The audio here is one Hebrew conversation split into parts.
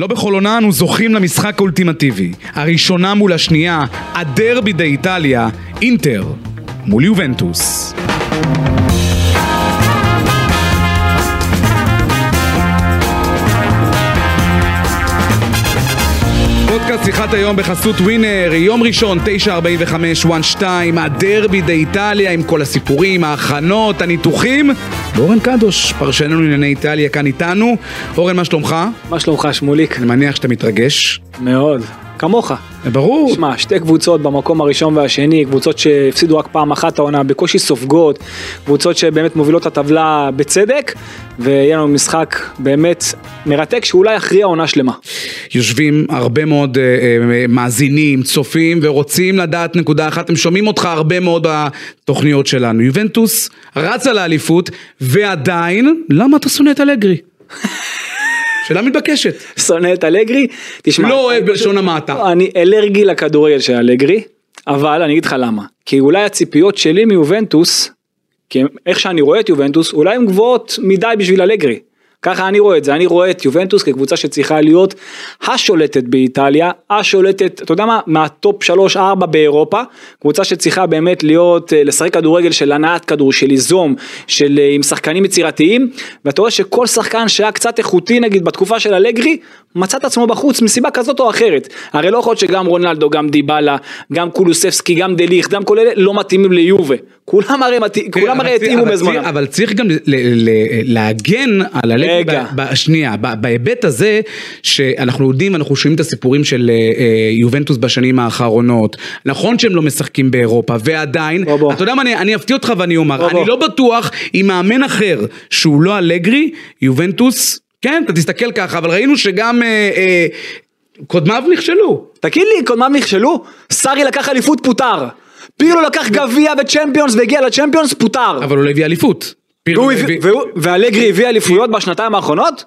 לא בכל עונה אנו זוכים למשחק האולטימטיבי. הראשונה מול השנייה, הדרבי דה איטליה, אינטר מול יובנטוס. פודקאסט שיחת היום בחסות ווינר, יום ראשון, 9.45, 1-2, הדרבי דה איטליה עם כל הסיפורים, ההכנות, הניתוחים. ואורן קדוש, פרשננו לענייני איטליה, כאן איתנו. אורן, מה שלומך? מה שלומך שמוליק? אני מניח שאתה מתרגש. מאוד. כמוך. ברור. שמע, שתי קבוצות במקום הראשון והשני, קבוצות שהפסידו רק פעם אחת העונה, בקושי סופגות, קבוצות שבאמת מובילות את הטבלה בצדק, ויהיה לנו משחק באמת מרתק שאולי יכריע עונה שלמה. יושבים הרבה מאוד uh, uh, מאזינים, צופים, ורוצים לדעת נקודה אחת, הם שומעים אותך הרבה מאוד בתוכניות שלנו. יובנטוס רצה לאליפות, ועדיין, למה אתה שונא את אלגרי? שאלה מתבקשת. שונא את אלגרי? תשמע. לא אוהב בלשון המעטה. אני אלרגי לכדורגל של אלגרי, אבל אני אגיד לך למה. כי אולי הציפיות שלי מיובנטוס, כי איך שאני רואה את יובנטוס, אולי הן גבוהות מדי בשביל אלגרי. ככה אני רואה את זה, אני רואה את יובנטוס כקבוצה שצריכה להיות השולטת באיטליה, השולטת, אתה יודע מה, מהטופ 3-4 באירופה, קבוצה שצריכה באמת להיות, אה, לשחק כדורגל של הנעת כדור, של ליזום, של אה, עם שחקנים יצירתיים, ואתה רואה שכל שחקן שהיה קצת איכותי נגיד בתקופה של אלגרי, מצא את עצמו בחוץ מסיבה כזאת או אחרת. הרי לא יכול להיות שגם רונלדו, גם דיבלה, גם קולוספסקי, גם דליך, גם כל אלה לא מתאימים ליובה. כולם הרי, כן, כולם הרי התאימו בזמנם. אבל צריך גם להגן על אלגרי. רגע. שנייה, בהיבט הזה שאנחנו יודעים, אנחנו שומעים את הסיפורים של אה, אה, יובנטוס בשנים האחרונות, נכון שהם לא משחקים באירופה, ועדיין. אתה יודע מה, אני, אפתיע אותך ואני אומר, אני. לא בטוח אם מאמן אחר שהוא לא אלגרי, יובנטוס, כן, אתה תסתכל ככה, אבל ראינו שגם... אה, קודמיו נכשלו. תגיד לי, קודמיו נכשלו? סארי לקח אליפות פוטר. פירלו לקח גביע וצ'מפיונס והגיע לצ'מפיונס פוטר. אבל הוא לא הביא אליפות. ואלגרי הביא אליפויות בשנתיים האחרונות?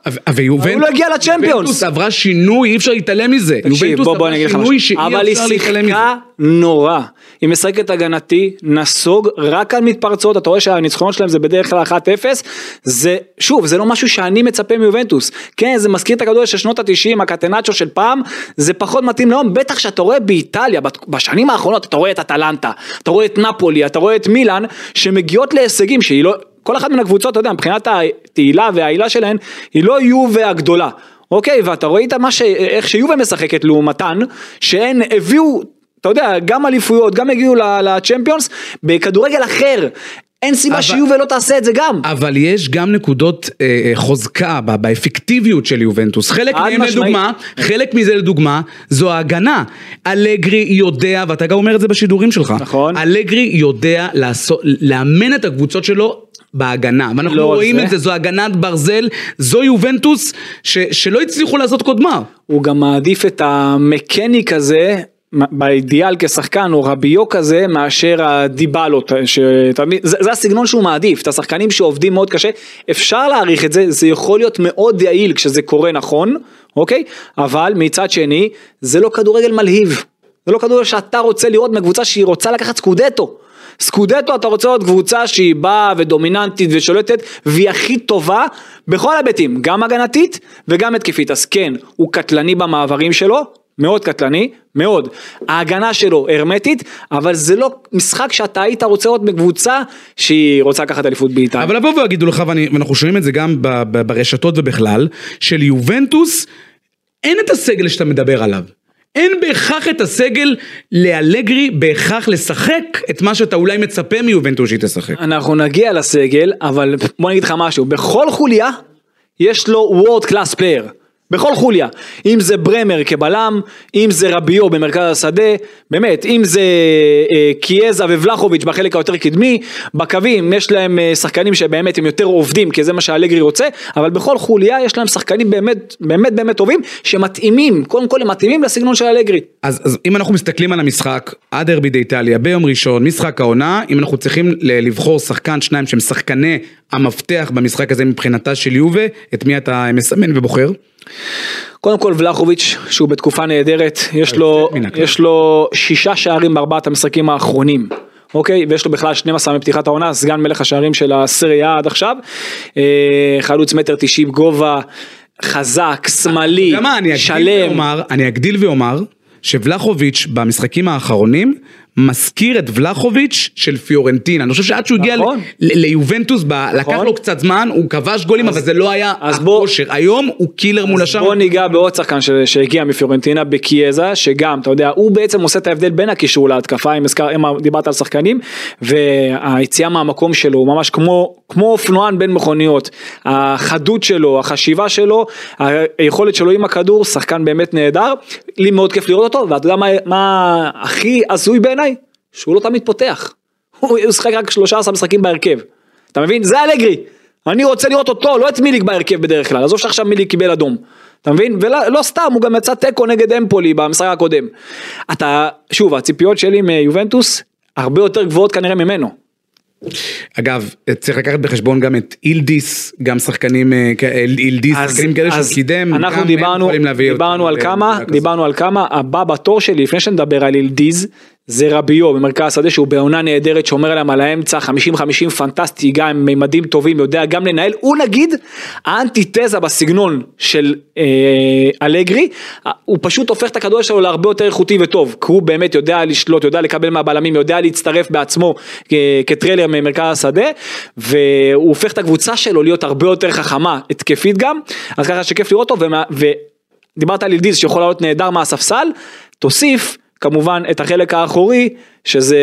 הוא לא הגיע לצ'מפיונס. יובנטוס עברה שינוי, אי אפשר להתעלם מזה. תקשיב, בוא אני אגיד לך משהו. אבל היא שיחקה נורא. היא משחקת הגנתי, נסוג, רק על מתפרצות, אתה רואה שהניצחונות שלהם זה בדרך כלל 1-0. זה, שוב, זה לא משהו שאני מצפה מיובנטוס. כן, זה מזכיר את הכדורגל של שנות ה-90, הקטנצ'ו של פעם, זה פחות מתאים להיום, בטח שאתה רואה באיטליה, בשנים האחרונות, אתה רואה את אטלנטה, אתה רואה את נפולי, אתה רואה את מילאן, שמגיעות להישגים שהיא לא... כל אחת מן הקבוצות, אתה יודע, מבחינת התהילה והעילה שלהן, היא לא יובה הגדולה. אוקיי, ואתה רואה את מה ש... איך שיובה משחקת לעומתן, שהן הביאו אתה יודע, גם אליפויות, גם הגיעו לצ'מפיונס, בכדורגל אחר. אין סיבה שיובל לא תעשה את זה גם. אבל יש גם נקודות אה, אה חוזקה באפקטיביות של יובנטוס. חלק מהם לדוגמה, חלק מזה לדוגמה, זו ההגנה. אלגרי יודע, ואתה גם אומר את זה בשידורים שלך. נכון. אלגרי יודע לעשות, לאמן את הקבוצות שלו בהגנה, ואנחנו לא רואים זה. את זה, זו הגנת ברזל, זו יובנטוס ש, שלא הצליחו לעשות קודמה. הוא גם מעדיף את המקניק הזה באידיאל כשחקן או רביו כזה מאשר הדיבלות, שתמיד, זה, זה הסגנון שהוא מעדיף, את השחקנים שעובדים מאוד קשה, אפשר להעריך את זה, זה יכול להיות מאוד יעיל כשזה קורה נכון, אוקיי? אבל מצד שני, זה לא כדורגל מלהיב, זה לא כדורגל שאתה רוצה לראות מקבוצה שהיא רוצה לקחת סקודטו. סקודטו אתה רוצה לראות קבוצה שהיא באה ודומיננטית ושולטת והיא הכי טובה בכל ההיבטים, גם הגנתית וגם התקפית. אז כן, הוא קטלני במעברים שלו, מאוד קטלני, מאוד. ההגנה שלו הרמטית, אבל זה לא משחק שאתה היית רוצה לראות בקבוצה שהיא רוצה לקחת אליפות באיטליה. אבל לבוא ויגידו לך, ואנחנו שומעים את זה גם ברשתות ובכלל, של יובנטוס, אין את הסגל שאתה מדבר עליו. אין בהכרח את הסגל לאלגרי בהכרח לשחק את מה שאתה אולי מצפה מיובנטוס שהיא תשחק. אנחנו נגיע לסגל, אבל בוא נגיד לך משהו, בכל חוליה יש לו world class player. בכל חוליה, אם זה ברמר כבלם, אם זה רביו במרכז השדה, באמת, אם זה אה, קיאזה ובלחוביץ' בחלק היותר קדמי, בקווים יש להם אה, שחקנים שבאמת הם יותר עובדים, כי זה מה שאלגרי רוצה, אבל בכל חוליה יש להם שחקנים באמת באמת באמת טובים, שמתאימים, קודם כל הם מתאימים לסגנון של אלגרי. אז, אז אם אנחנו מסתכלים על המשחק, עד דרבי איטליה, ביום ראשון, משחק העונה, אם אנחנו צריכים לבחור שחקן, שניים שהם שחקני המפתח במשחק הזה מבחינתה של יובה, את מי אתה מסמן ובוחר? קודם כל ולחוביץ' שהוא בתקופה נהדרת, יש לו, יש לו שישה שערים בארבעת המשחקים האחרונים. אוקיי? ויש לו בכלל 12 מפתיחת העונה, סגן מלך השערים של הסריה עד עכשיו. אה, חלוץ מטר 90 גובה, חזק, שמאלי, שלם. אני אגדיל ואומר שוולחוביץ' במשחקים האחרונים מזכיר את ולחוביץ' של פיורנטינה, אני חושב שעד שהוא הגיע נכון. ליובנטוס, נכון. לקח לו קצת זמן, הוא כבש גולים, אז, אבל זה לא היה הכושר, היום הוא קילר מול השאר. בוא ניגע בעוד שחקן שהגיע מפיורנטינה, בקיאזה, שגם, אתה יודע, הוא בעצם עושה את ההבדל בין הקישור להתקפה, אם, הזכר, אם דיברת על שחקנים, והיציאה מהמקום שלו, הוא ממש כמו, כמו אופנוען בין מכוניות, החדות שלו, החשיבה שלו, היכולת שלו עם הכדור, שחקן באמת נהדר, לי מאוד כיף לראות אותו, ואתה יודע מה, מה הכי הזוי בעיניי? שהוא לא תמיד פותח. הוא ישחק רק 13 משחקים בהרכב. אתה מבין? זה אלגרי. אני רוצה לראות אותו, לא את מיליק בהרכב בדרך כלל. עזוב שעכשיו מיליק קיבל אדום. אתה מבין? ולא לא סתם, הוא גם יצא תיקו נגד אמפולי במשחק הקודם. אתה, שוב, הציפיות שלי מיובנטוס הרבה יותר גבוהות כנראה ממנו. אגב, צריך לקחת בחשבון גם את אילדיס, גם שחקנים, אה, אילדיס, שחקנים כאלה שהוא קידם, אנחנו דיברנו, דיברנו על כמה, דיברנו על כמה, הבא בתור שלי, לפני שנדבר על אילדיז, זה רביו במרכז השדה שהוא בעונה נהדרת שומר עליהם על האמצע 50-50 פנטסטי גם עם מימדים טובים יודע גם לנהל. הוא נגיד האנטיתזה בסגנון של אה, אלגרי הוא פשוט הופך את הכדור שלו להרבה יותר איכותי וטוב כי הוא באמת יודע לשלוט יודע לקבל מהבלמים יודע להצטרף בעצמו אה, כטריילר ממרכז השדה והוא הופך את הקבוצה שלו להיות הרבה יותר חכמה התקפית גם. אז ככה שכיף לראות אותו ודיברת על ילדיז שיכול לעלות נהדר מהספסל. תוסיף כמובן את החלק האחורי שזה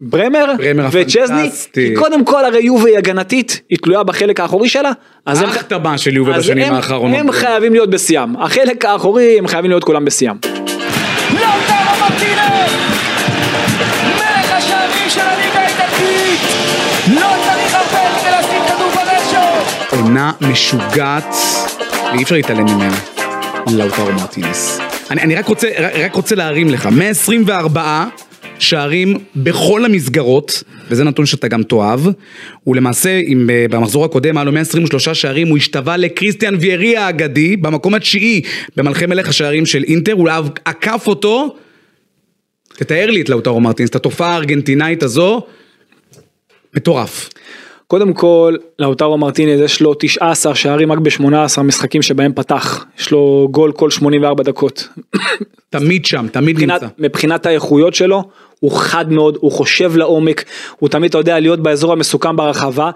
ברמר, ברמר וצ'זני, כי קודם כל הרי יובה היא הגנתית, היא תלויה בחלק האחורי שלה, אז הם, של יובה בשנים הם, האחרונות. הם חייבים להיות בשיאם, החלק האחורי הם חייבים להיות כולם בשיאם. עונה משוגעת, ואי אפשר להתעלם ממנה, לאוטרו מרטינס. אני, אני רק, רוצה, רק רוצה להרים לך, 124 שערים בכל המסגרות, וזה נתון שאתה גם תאהב, הוא למעשה, אם במחזור הקודם היה לו 123 שערים, הוא השתווה לקריסטיאן ויארי האגדי, במקום התשיעי במלכי מלך השערים של אינטר, הוא עקף אותו, תתאר לי את לאוטרו מרטינס, את התופעה הארגנטינאית הזו, מטורף. קודם כל, לאוטרו מרטינז יש לו 19 שערים רק ב-18 משחקים שבהם פתח, יש לו גול כל 84 דקות. תמיד שם, תמיד מבחינת, נמצא. מבחינת האיכויות שלו, הוא חד מאוד, הוא חושב לעומק, הוא תמיד, אתה יודע, להיות באזור המסוכם ברחבה.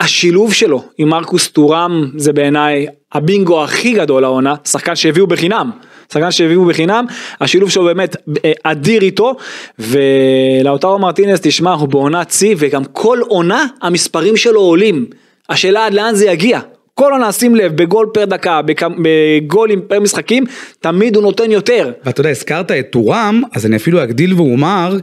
השילוב שלו עם מרקוס טורם זה בעיניי הבינגו הכי גדול העונה, שחקן שהביאו בחינם. שחקן שהביאו בחינם, השילוב שלו באמת אה, אדיר איתו, ולאוטרו מרטינס תשמע הוא בעונת שיא וגם כל עונה המספרים שלו עולים, השאלה עד לאן זה יגיע, כל עונה שים לב בגול פר דקה, בגולים פר משחקים, תמיד הוא נותן יותר. ואתה יודע, הזכרת את טורם, אז אני אפילו אגדיל ואומר,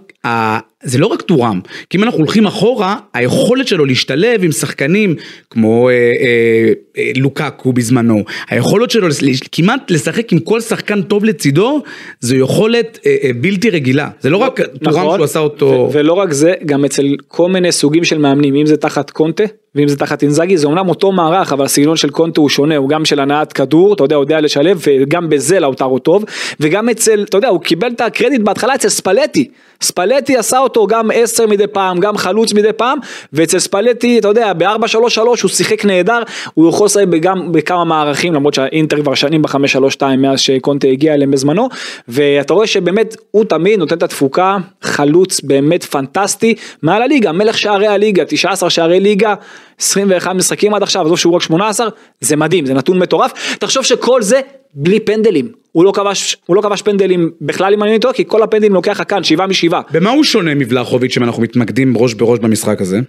זה לא רק טורם, כי אם אנחנו הולכים אחורה, היכולת שלו להשתלב עם שחקנים כמו אה, אה, אה, לוקקו בזמנו, היכולת שלו כמעט לשחק עם כל שחקן טוב לצידו, זו יכולת אה, אה, בלתי רגילה. זה לא רק נכון, טורם שהוא עשה אותו... ולא רק זה, גם אצל כל מיני סוגים של מאמנים, אם זה תחת קונטה, ואם זה תחת אינזאגי, זה אומנם אותו מערך, אבל הסגנון של קונטה הוא שונה, הוא גם של הנעת כדור, אתה יודע, הוא יודע לשלב, וגם בזה לאוטרו טוב, וגם אצל, אתה יודע, הוא קיבל את הקרדיט בהתחלה אצל ספלטי. ספלטי עשה אותו גם עשר מדי פעם, גם חלוץ מדי פעם, ואצל ספלטי, אתה יודע, ב-4-3-3 הוא שיחק נהדר, הוא יכול לשחק גם בכמה מערכים, למרות שהאינטר כבר שנים ב-5-3-2 מאז שקונטה הגיע אליהם בזמנו, ואתה רואה שבאמת הוא תמיד נותן את התפוקה, חלוץ באמת פנטסטי, מעל הליגה, מלך שערי הליגה, 19 שערי ליגה, 21 משחקים עד עכשיו, עזוב שהוא רק 18, זה מדהים, זה נתון מטורף, תחשוב שכל זה בלי פנדלים, הוא לא כבש, הוא לא כבש פנדלים בכלל אם אני טועה, כי כל הפנדלים לוקח כאן, שבעה משבעה. במה הוא שונה מבלחוביץ' אם אנחנו מתמקדים ראש בראש במשחק הזה?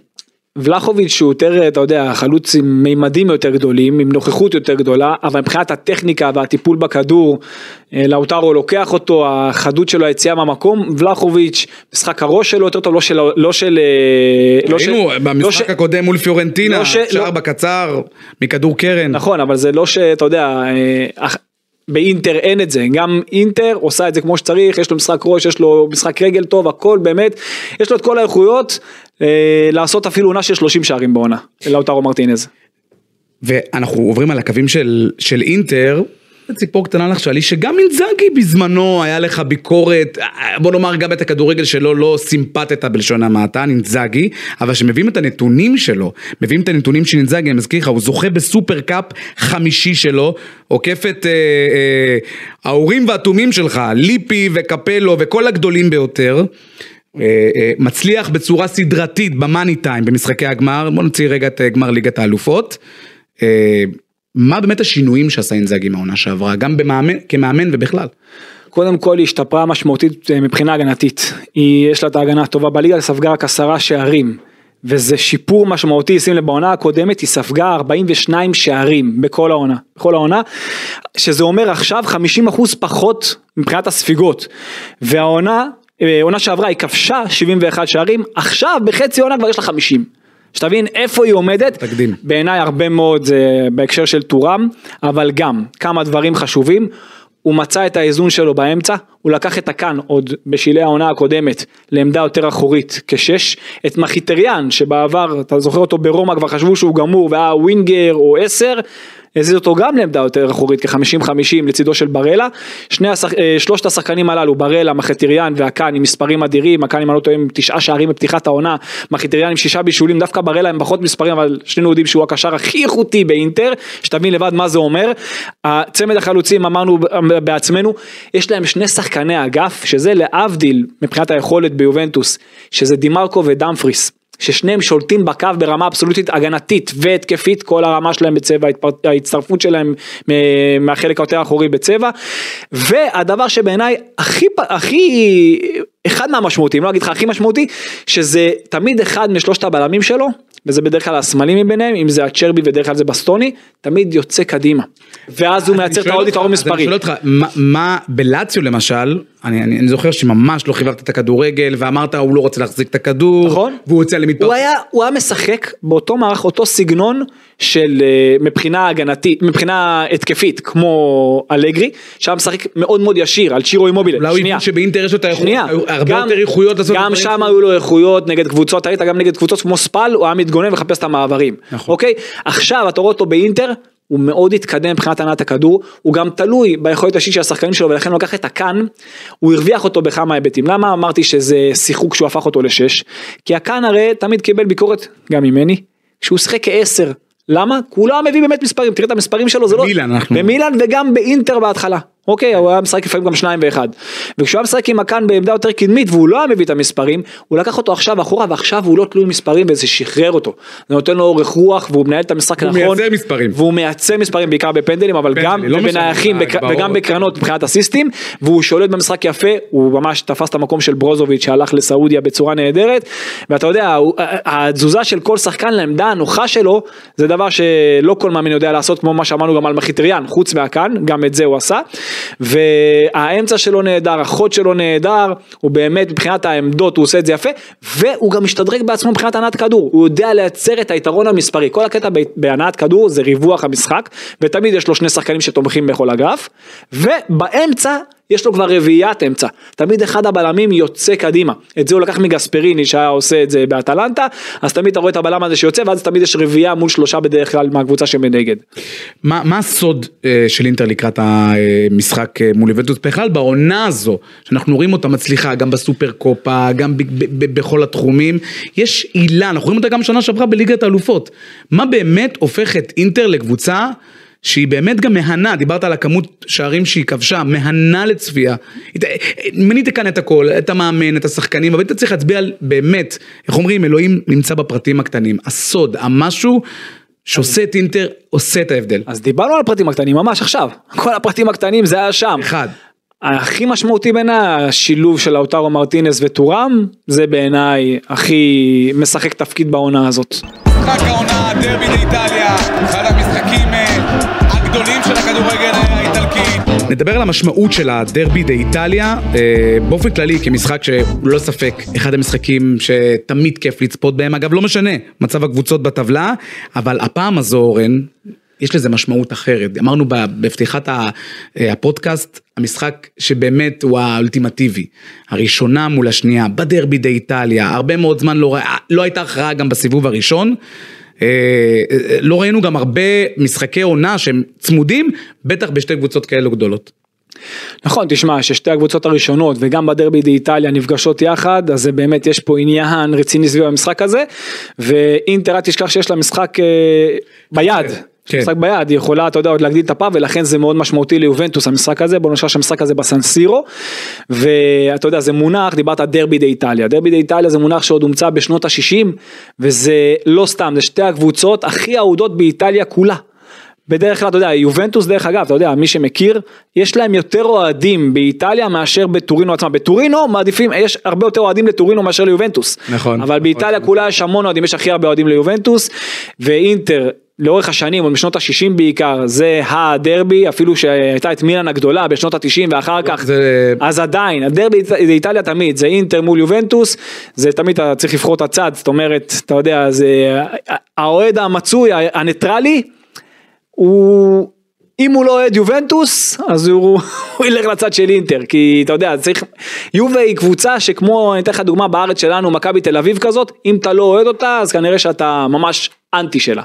ולחוביץ' שהוא יותר, אתה יודע, חלוץ עם מימדים יותר גדולים, עם נוכחות יותר גדולה, אבל מבחינת הטכניקה והטיפול בכדור, אה, לאוטרו לוקח אותו, החדות שלו, היציאה מהמקום, ולחוביץ', משחק הראש שלו יותר טוב, לא של... לא של... אה, לא ראינו לא במשחק הקודם מול פיורנטינה, לא שער לא... בקצר, מכדור קרן. נכון, אבל זה לא שאתה יודע, אה, באינטר אין את זה, גם אינטר עושה את זה כמו שצריך, יש לו משחק ראש, יש לו משחק רגל טוב, הכל באמת, יש לו את כל האיכויות אה, לעשות אפילו עונה של 30 שערים בעונה, לאוטרו מרטינז. ואנחנו עוברים על הקווים של, של אינטר, ציפור קטנה לך שאלי שגם אינזאגי בזמנו היה לך ביקורת, בוא נאמר גם את הכדורגל שלו לא סימפטת בלשון המעטה, אינזאגי, אבל שמביאים את הנתונים שלו, מביאים את הנתונים של אינזאגי, אני מזכיר לך, הוא זוכה בסופר קאפ חמישי שלו, עוקף את אה, אה, ההורים והתומים שלך, ליפי וקפלו וכל הגדולים ביותר. אה, אה, מצליח בצורה סדרתית במאני טיים במשחקי הגמר, בוא נוציא רגע את אה, גמר ליגת האלופות. מה באמת השינויים שעשה אינזאגי מהעונה שעברה, גם במאמן, כמאמן ובכלל? קודם כל היא השתפרה משמעותית מבחינה הגנתית, היא, יש לה את ההגנה הטובה בליגה, ספגה רק עשרה שערים, וזה שיפור משמעותי, שים לב בעונה הקודמת היא ספגה 42 שערים בכל העונה, בכל העונה, שזה אומר עכשיו 50% פחות מבחינת הספיגות, והעונה אה, עונה שעברה היא כבשה 71 שערים, עכשיו בחצי עונה כבר יש לה 50. שתבין איפה היא עומדת, תקדים. בעיניי הרבה מאוד זה בהקשר של טורם, אבל גם כמה דברים חשובים, הוא מצא את האיזון שלו באמצע, הוא לקח את הקאן עוד בשלהי העונה הקודמת לעמדה יותר אחורית כשש, את מחיטריאן שבעבר, אתה זוכר אותו ברומא כבר חשבו שהוא גמור והיה ווינגר או עשר, הזיז אותו גם לעמדה יותר אחורית כ-50-50 לצידו של ברלה. שני השח... אה, שלושת השחקנים הללו, ברלה, מחטיריאן והקאן עם מספרים אדירים, הקאן אם אני לא טועה עם תשעה שערים בפתיחת העונה, מחטיריאן עם שישה בישולים, דווקא ברלה עם פחות מספרים, אבל שנינו יודעים שהוא הקשר הכי איכותי באינטר, שתבין לבד מה זה אומר. הצמד החלוצים אמרנו בעצמנו, יש להם שני שחקני אגף, שזה להבדיל מבחינת היכולת ביובנטוס, שזה דימרקו ודמפריס. ששניהם שולטים בקו ברמה אבסולוטית הגנתית והתקפית, כל הרמה שלהם בצבע, ההצטרפות שלהם מהחלק היותר האחורי בצבע, והדבר שבעיניי הכי, הכי, אחד מהמשמעותיים, לא אגיד לך הכי משמעותי, שזה תמיד אחד משלושת הבלמים שלו, וזה בדרך כלל הסמלים מביניהם, אם זה הצ'רבי ודרך כלל זה בסטוני, תמיד יוצא קדימה. ואז הוא מייצר את העוד יתרון מספרי. אני שואל אותך, מה בלציו למשל, אני, אני, אני זוכר שממש לא חיברת את הכדורגל ואמרת הוא לא רוצה להחזיק את הכדור, נכון, והוא יוצא למתפרץ. הוא היה, הוא היה משחק באותו מערך, אותו סגנון של אה, מבחינה הגנתית, מבחינה התקפית, כמו אלגרי, שהיה משחק מאוד מאוד ישיר על צ'ירו אימובילה. אולי הוא הבין שבאינטר יש לו את האיכויות, הרבה יותר איכויות לעשות. גם שם היו לו איכויות נגד קבוצות, היית גם נגד קבוצות כמו ספל, הוא היה מתגונן ומחפש את המעברים. נכון. אוקיי? עכשיו אתה רואה אותו באינטר, הוא מאוד התקדם מבחינת הנעת הכדור, הוא גם תלוי ביכולת האישית של השחקנים שלו ולכן הוא לקח את הקאן, הוא הרוויח אותו בכמה היבטים. למה אמרתי שזה שיחוק שהוא הפך אותו לשש? כי הקאן הרי תמיד קיבל ביקורת, גם ממני, כשהוא שיחק כעשר. למה? כי הוא לא מביא באמת מספרים, תראה את המספרים שלו, זה לא... במילאן אנחנו... במילאן וגם באינטר בהתחלה. אוקיי, הוא היה משחק לפעמים גם שניים ואחד. וכשהוא היה משחק עם הקאן בעמדה יותר קדמית והוא לא היה מביא את המספרים, הוא לקח אותו עכשיו אחורה ועכשיו הוא לא תלוי מספרים וזה שחרר אותו. זה נותן לו אורך רוח והוא מנהל את המשחק נכון. הוא מייצר מספרים. והוא מייצר מספרים בעיקר בפנדלים, אבל פנדלים, גם לא בנייחים בק... וגם בקרנות מבחינת הסיסטים, והוא שולט במשחק יפה, הוא ממש תפס את המקום של ברוזוביץ' שהלך לסעודיה בצורה נהדרת, ואתה יודע, התזוזה של כל שחקן לעמדה הנוחה שלו, זה דבר שלא כל מאמן יודע לעשות, כמו מה שאמרנו גם על מחיטריאן, חוץ מהקאן, גם את זה הוא עשה. והאמצע שלו נהדר, החוד שלו נהדר, הוא באמת מבחינת העמדות הוא עושה את זה יפה, והוא גם משתדרג בעצמו מבחינת הנעת כדור, הוא יודע לייצר את היתרון המספרי, כל הקטע בהנעת כדור זה ריווח המשחק, ותמיד יש לו שני שחקנים שתומכים בכל אגף, ובאמצע יש לו כבר רביעיית אמצע, תמיד אחד הבלמים יוצא קדימה, את זה הוא לקח מגספריני שהיה עושה את זה באטלנטה, אז תמיד אתה רואה את הבלם הזה שיוצא ואז תמיד יש רביעייה מול שלושה בדרך כלל מהקבוצה שמנגד. מה, מה הסוד אה, של אינטר לקראת המשחק אה, מול יובנטוס? בכלל בעונה הזו, שאנחנו רואים אותה מצליחה גם בסופר קופה, גם ב, ב, ב, בכל התחומים, יש עילה, אנחנו רואים אותה גם שנה שעברה בליגת האלופות, מה באמת הופך את אינטר לקבוצה שהיא באמת גם מהנה, דיברת על הכמות שערים שהיא כבשה, מהנה לצפייה. מנית כאן את הכל, את המאמן, את השחקנים, אבל אתה צריך להצביע על באמת, איך אומרים, אלוהים נמצא בפרטים הקטנים. הסוד, המשהו שעושה את אינטר, עושה את ההבדל. אז דיברנו על הפרטים הקטנים ממש עכשיו, כל הפרטים הקטנים זה היה שם. אחד. הכי משמעותי בעיניי השילוב של לאוטרו מרטינס וטורם זה בעיניי הכי משחק תפקיד בעונה הזאת. משחק העונה דרבי באיטליה, אחד המשחקים של הכדורגל האיטלקי. נדבר על המשמעות של הדרבי דה איטליה, אה, באופן כללי כמשחק שללא ספק אחד המשחקים שתמיד כיף לצפות בהם, אגב לא משנה מצב הקבוצות בטבלה, אבל הפעם הזו אורן, יש לזה משמעות אחרת. אמרנו בפתיחת אה, הפודקאסט, המשחק שבאמת הוא האולטימטיבי. הראשונה מול השנייה, בדרבי דה איטליה, הרבה מאוד זמן לא, לא הייתה הכרעה גם בסיבוב הראשון. אה, לא ראינו גם הרבה משחקי עונה שהם צמודים, בטח בשתי קבוצות כאלו גדולות. נכון, תשמע, ששתי הקבוצות הראשונות וגם בדרבי דה איטליה נפגשות יחד, אז זה באמת, יש פה עניין רציני סביב המשחק הזה, ואינטר, אל תשכח שיש לה משחק אה, ביד. כן. משחק ביד, היא יכולה, אתה יודע, עוד להגדיל את הפער, ולכן זה מאוד משמעותי ליובנטוס המשחק הזה, בוא נשאר שהמשחק הזה בסנסירו, ואתה יודע, זה מונח, דיברת דרבי דה איטליה, דרבי דה איטליה זה מונח שעוד הומצא בשנות ה-60, וזה לא סתם, זה שתי הקבוצות הכי אהודות באיטליה כולה. בדרך כלל, אתה יודע, יובנטוס דרך אגב, אתה יודע, מי שמכיר, יש להם יותר אוהדים באיטליה מאשר בטורינו עצמה. בטורינו מעדיפים, יש הרבה יותר אוהדים לטורינו מאשר ליובנטוס. נכון. אבל באיטליה נכון. כולה יש המון אוהדים, יש הכי הרבה אוהדים ליובנטוס, ואינטר, לאורך השנים, או בשנות ה-60 בעיקר, זה הדרבי, אפילו שהייתה את מילאן הגדולה בשנות ה-90 ואחר כך, זה... אז עדיין, הדרבי באיטליה תמיד, זה אינטר מול יובנטוס, זה תמיד אתה צריך לבחור את הצד, זאת אומרת, אתה יודע, זה האוהד המצוי, הניטרלי, הוא, אם הוא לא אוהד יובנטוס, אז הוא, הוא ילך לצד של אינטר, כי אתה יודע, צריך, יובה היא קבוצה שכמו, אני אתן לך דוגמה בארץ שלנו, מכבי תל אביב כזאת, אם אתה לא אוהד אותה, אז כנראה שאתה ממש אנטי שלה.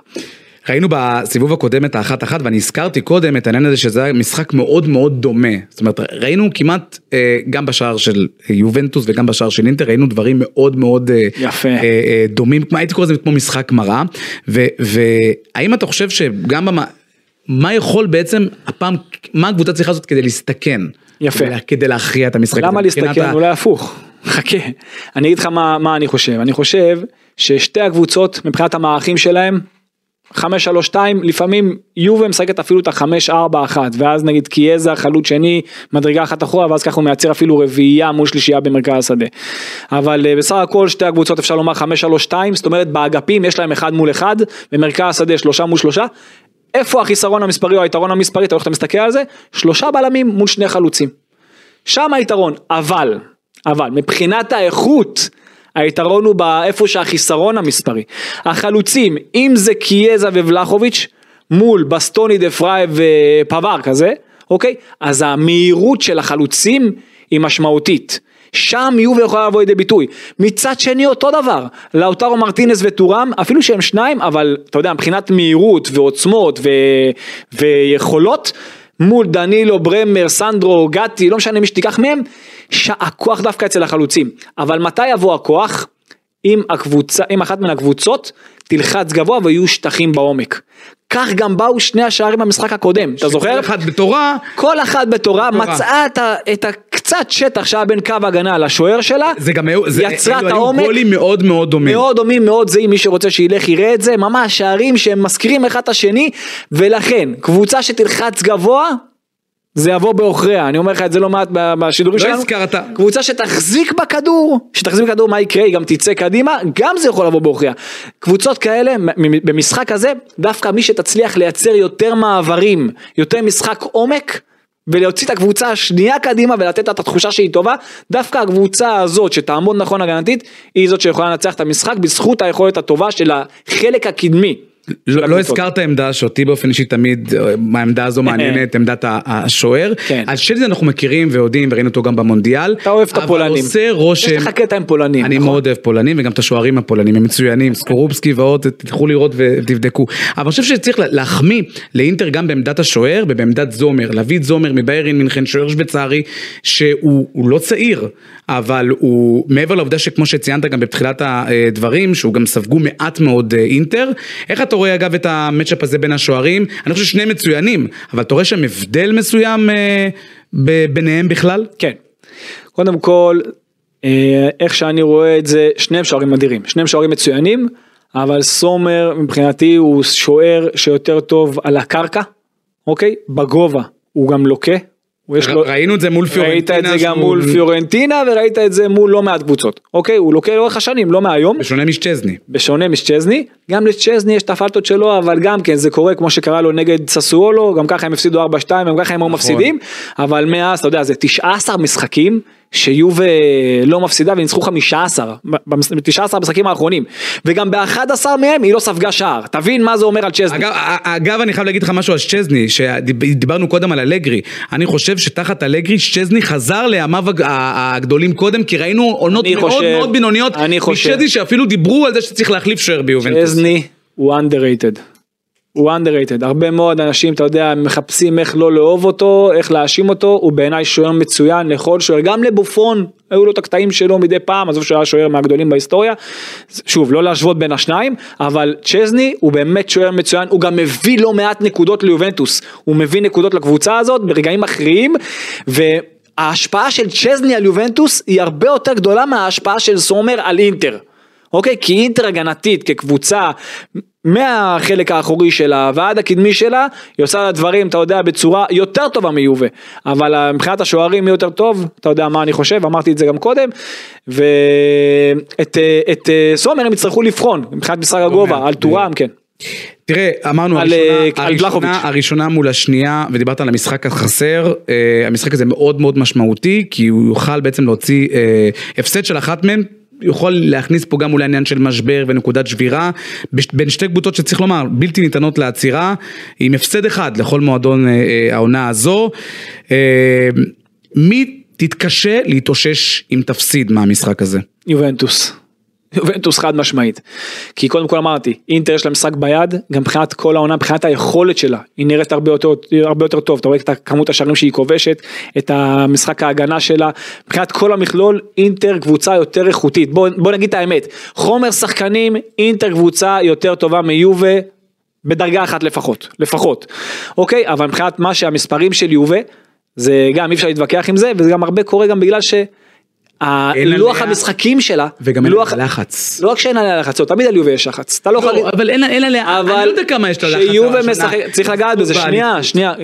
ראינו בסיבוב הקודם את האחת אחת ואני הזכרתי קודם את העניין הזה שזה היה משחק מאוד מאוד דומה. זאת אומרת ראינו כמעט אה, גם בשער של יובנטוס וגם בשער של אינטר ראינו דברים מאוד מאוד אה, יפה. אה, דומים, הייתי קורא לזה כמו משחק מראה. והאם אתה חושב שגם במה... מה יכול בעצם הפעם, מה הקבוצה צריכה לעשות כדי להסתכן? יפה. כדי להכריע את המשחק. למה להסתכן? אולי הפוך. חכה. אני אגיד לך מה, מה אני חושב. אני חושב ששתי הקבוצות מבחינת המערכים שלהם, 5-3-2, לפעמים יובה משחקת אפילו את ה-5-4-1, ואז נגיד קיאזה חלוץ שני, מדרגה אחת אחורה, ואז ככה הוא מייצר אפילו רביעייה מול שלישייה במרכז השדה. אבל אה, בסך הכל שתי הקבוצות אפשר לומר 5-3-2, זאת אומרת באגפים יש להם אחד מול אחד, במרכז השדה שלושה מול שלושה, איפה החיסרון המספרי או היתרון המספרי, אתה הולך אתה מסתכל על זה, שלושה בלמים מול שני חלוצים. שם היתרון, אבל, אבל, מבחינת האיכות, היתרון הוא באיפה שהחיסרון המספרי. החלוצים, אם זה קיאזה ובלחוביץ', מול בסטוני דה פריי ופבר כזה, אוקיי? אז המהירות של החלוצים היא משמעותית. שם יובה יכולה לבוא לידי ביטוי. מצד שני אותו דבר, לאוטרו מרטינס וטורם, אפילו שהם שניים, אבל אתה יודע, מבחינת מהירות ועוצמות ו... ויכולות, מול דנילו, ברמר, סנדרו, גתי, לא משנה מי שתיקח מהם, הכוח דווקא אצל החלוצים. אבל מתי יבוא הכוח? אם הקבוצה, אם אחת מן הקבוצות תלחץ גבוה ויהיו שטחים בעומק. כך גם באו שני השערים במשחק הקודם, אתה זוכר? כל אחד בתורה. כל אחד בתורה, מצאה את, את הקצת שטח שהיה בין קו הגנה לשוער שלה, זה גם היו, זה, יצרה את העומק. היו גולים מאוד מאוד דומים. מאוד דומים, מאוד זהים, מי שרוצה שילך יראה את זה, ממש שערים שהם מזכירים אחד את השני, ולכן, קבוצה שתלחץ גבוה, זה יבוא בעוכריה, אני אומר לך את זה לא מעט בשידורים לא שלנו. לא הזכרת. קבוצה שתחזיק בכדור, שתחזיק בכדור מה יקרה, היא גם תצא קדימה, גם זה יכול לבוא בעוכריה. קבוצות כאלה, במשחק הזה, דווקא מי שתצליח לייצר יותר מעברים, יותר משחק עומק, ולהוציא את הקבוצה השנייה קדימה ולתת לה את התחושה שהיא טובה, דווקא הקבוצה הזאת שתעמוד נכון הגנתית, היא זאת שיכולה לנצח את המשחק בזכות היכולת הטובה של החלק הקדמי. לא, לא הזכרת עמדה שאותי באופן אישי תמיד, העמדה הזו מעניינת, עמדת השוער. כן. אז שלי אנחנו מכירים ויודעים וראינו אותו גם במונדיאל. אתה אוהב את הפולנים. אבל עושה רושם. יש לך קטע עם פולנים. אני נכון? מאוד אוהב פולנים וגם את השוערים הפולנים, הם מצוינים, סקורובסקי ועוד, תלכו לראות ותבדקו. אבל אני חושב שצריך להחמיא לאינטר גם בעמדת השוער ובעמדת זומר. להביא את זומר מביירין מינכן, שוער שוויצרי, שהוא לא צעיר, אבל הוא מעבר לעובדה שכמו שציינת גם בתחילת הדברים, שהוא גם ספגו מעט מאוד אה, אינטר. איך אתה רואה אגב את המצ'אפ הזה בין השוערים, אני חושב ששני מצוינים, אבל אתה רואה שם הבדל מסוים אה, ביניהם בכלל? כן. קודם כל, אה, איך שאני רואה את זה, שניהם שוערים אדירים, שניהם שוערים מצוינים, אבל סומר מבחינתי הוא שוער שיותר טוב על הקרקע, אוקיי? בגובה הוא גם לוקה, לו... ראינו את זה מול פיורנטינה. ראית את זה גם מול פיורנטינה וראית את זה מול לא מעט קבוצות. אוקיי, הוא לוקח לאורך השנים, לא מהיום. בשונה משצ'זני. בשונה משצ'זני. גם לצ'זני יש את הפלטות שלו, אבל גם כן זה קורה כמו שקרה לו נגד ססואלו, גם ככה הם הפסידו 4-2, גם ככה הם היו נכון. מפסידים, אבל מאז, אתה יודע, זה 19 משחקים שיובה לא מפסידה וניצחו 15 ב-19 המשחקים האחרונים וגם ב-11 מהם היא לא ספגה שער תבין מה זה אומר על צ'זני. אגב, אגב אני חייב להגיד לך משהו על צ'זני שדיברנו קודם על אלגרי אני חושב שתחת אלגרי צ'זני חזר לימיו הגדולים קודם כי ראינו עונות מאוד מאוד בינוניות מצ'זני שאפילו דיברו על זה שצריך להחליף שוער ביובנטוס. צ'זני הוא underrated. הוא underrated, הרבה מאוד אנשים, אתה יודע, מחפשים איך לא לאהוב אותו, איך להאשים אותו, הוא בעיניי שוער מצוין לכל שוער, גם לבופון, היו לו את הקטעים שלו מדי פעם, עזוב שהוא היה שוער מהגדולים בהיסטוריה, שוב, לא להשוות בין השניים, אבל צ'זני הוא באמת שוער מצוין, הוא גם מביא לא מעט נקודות ליובנטוס, הוא מביא נקודות לקבוצה הזאת ברגעים מכריעים, וההשפעה של צ'זני על יובנטוס היא הרבה יותר גדולה מההשפעה של סומר על אינטר. אוקיי? כי אינטר הגנתית כקבוצה מהחלק האחורי שלה ועד הקדמי שלה, היא עושה לה דברים, אתה יודע, בצורה יותר טובה מיובה. אבל אה, מבחינת השוערים מי יותר טוב, אתה יודע מה אני חושב, אמרתי את זה גם קודם. ואת אה, את אה, סומר הם יצטרכו לבחון, מבחינת משחק הגובה, על טורם, כן. תראה, אמרנו, על, הראשונה, על הראשונה, הראשונה מול השנייה, ודיברת על המשחק החסר, המשחק הזה מאוד מאוד משמעותי, כי הוא יוכל בעצם להוציא הפסד של אחת מהם, יכול להכניס פה גם אולי עניין של משבר ונקודת שבירה בין שתי קבוצות שצריך לומר בלתי ניתנות לעצירה עם הפסד אחד לכל מועדון אה, אה, העונה הזו. אה, מי תתקשה להתאושש אם תפסיד מהמשחק הזה? יובנטוס. יובנטוס חד משמעית. כי קודם כל אמרתי, אינטר יש לה משחק ביד, גם מבחינת כל העונה, מבחינת היכולת שלה, היא נראית הרבה יותר, הרבה יותר טוב, אתה רואה את כמות השערים שהיא כובשת, את המשחק ההגנה שלה, מבחינת כל המכלול, אינטר קבוצה יותר איכותית. בוא, בוא נגיד את האמת, חומר שחקנים, אינטר קבוצה יותר טובה מיובה, בדרגה אחת לפחות, לפחות. אוקיי, אבל מבחינת מה שהמספרים של יובה, זה גם אי אפשר להתווכח עם זה, וזה גם הרבה קורה גם בגלל ש... לוח המשחקים שלה, וגם אין עליה לחץ. לא רק שאין עליה לחץ, תמיד על יובה יש לחץ. אתה לא יכול... לא, אבל אין עליה, אני לא יודע כמה יש לה לחץ. שיובה משחק, צריך לגעת בזה, שנייה, שנייה,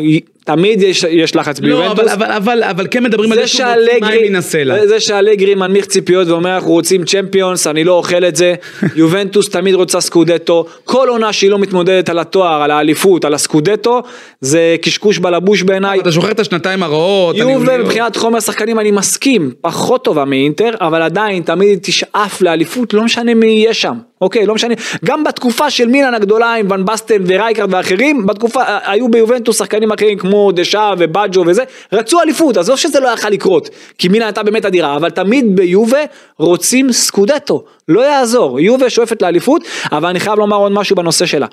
תמיד יש, יש לחץ לא, ביובנטוס. אבל, אבל, אבל, אבל כן מדברים על זה שהוא מוציא מים מן הסלע. זה שאלגרי מנמיך ציפיות ואומר אנחנו רוצים צ'מפיונס, אני לא אוכל את זה. יובנטוס תמיד רוצה סקודטו. כל עונה שהיא לא מתמודדת על התואר, על האליפות, על הסקודטו, זה קשקוש בלבוש בעיניי. אתה זוכר את השנתיים הרעות. יובה מבחינת חומר שחקנים אני מסכים, פחות טובה מאינטר, אבל עדיין תמיד תשאף לאליפות, לא משנה מי יהיה שם. אוקיי, לא משנה, גם בתקופה של מילאן הגדולה עם ון בסטן ורייקרד ואחרים, בתקופה, היו ביובנטוס שחקנים אחרים כמו דשאה ובאג'ו וזה, רצו אליפות, עזוב שזה לא יכל לקרות, כי מילאן הייתה באמת אדירה, אבל תמיד ביובה רוצים סקודטו, לא יעזור, יובה שואפת לאליפות, אבל אני חייב לומר עוד משהו בנושא שלה.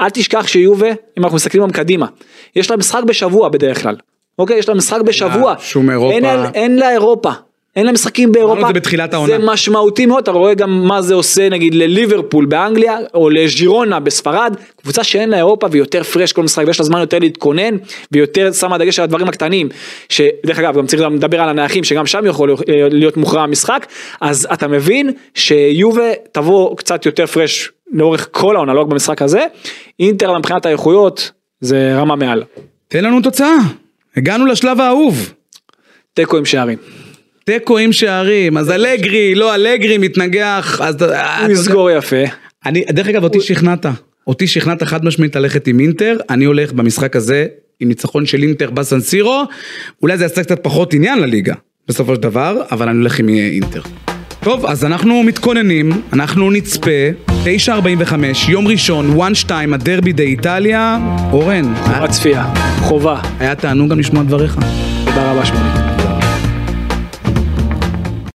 אל תשכח שיובה, אם אנחנו מסתכלים גם קדימה, יש לה משחק בשבוע בדרך כלל. אוקיי, יש לה משחק בשבוע. אירופה. אין, אין לה אירופה. אין להם משחקים באירופה, זה זה משמעותי מאוד, אתה רואה גם מה זה עושה נגיד לליברפול באנגליה, או לג'ירונה בספרד, קבוצה שאין לה אירופה ויותר פרש כל משחק, ויש לה זמן יותר להתכונן, ויותר שמה דגש על הדברים הקטנים, שדרך אגב גם צריך לדבר על הנייחים, שגם שם יכול להיות מוכרע המשחק, אז אתה מבין שיובה תבוא קצת יותר פרש לאורך כל העונה, לא רק במשחק הזה, אינטר מבחינת האיכויות זה רמה מעל. תן לנו תוצאה, הגענו לשלב האהוב. תיקו עם שערים. תיקו עם שערים, אז אלגרי, לא אלגרי, מתנגח, אז... הוא יסגור יפה. אני, דרך אגב, אותי שכנעת. אותי שכנעת חד משמעית ללכת עם אינטר, אני הולך במשחק הזה עם ניצחון של אינטר בסן סירו, אולי זה יעשה קצת פחות עניין לליגה, בסופו של דבר, אבל אני הולך עם אינטר. טוב, אז אנחנו מתכוננים, אנחנו נצפה, 9.45, יום ראשון, 1-2, הדרבי דה איטליה, אורן. חובה צפייה, חובה. היה תענוג גם לשמוע דבריך. תודה רבה שמוני.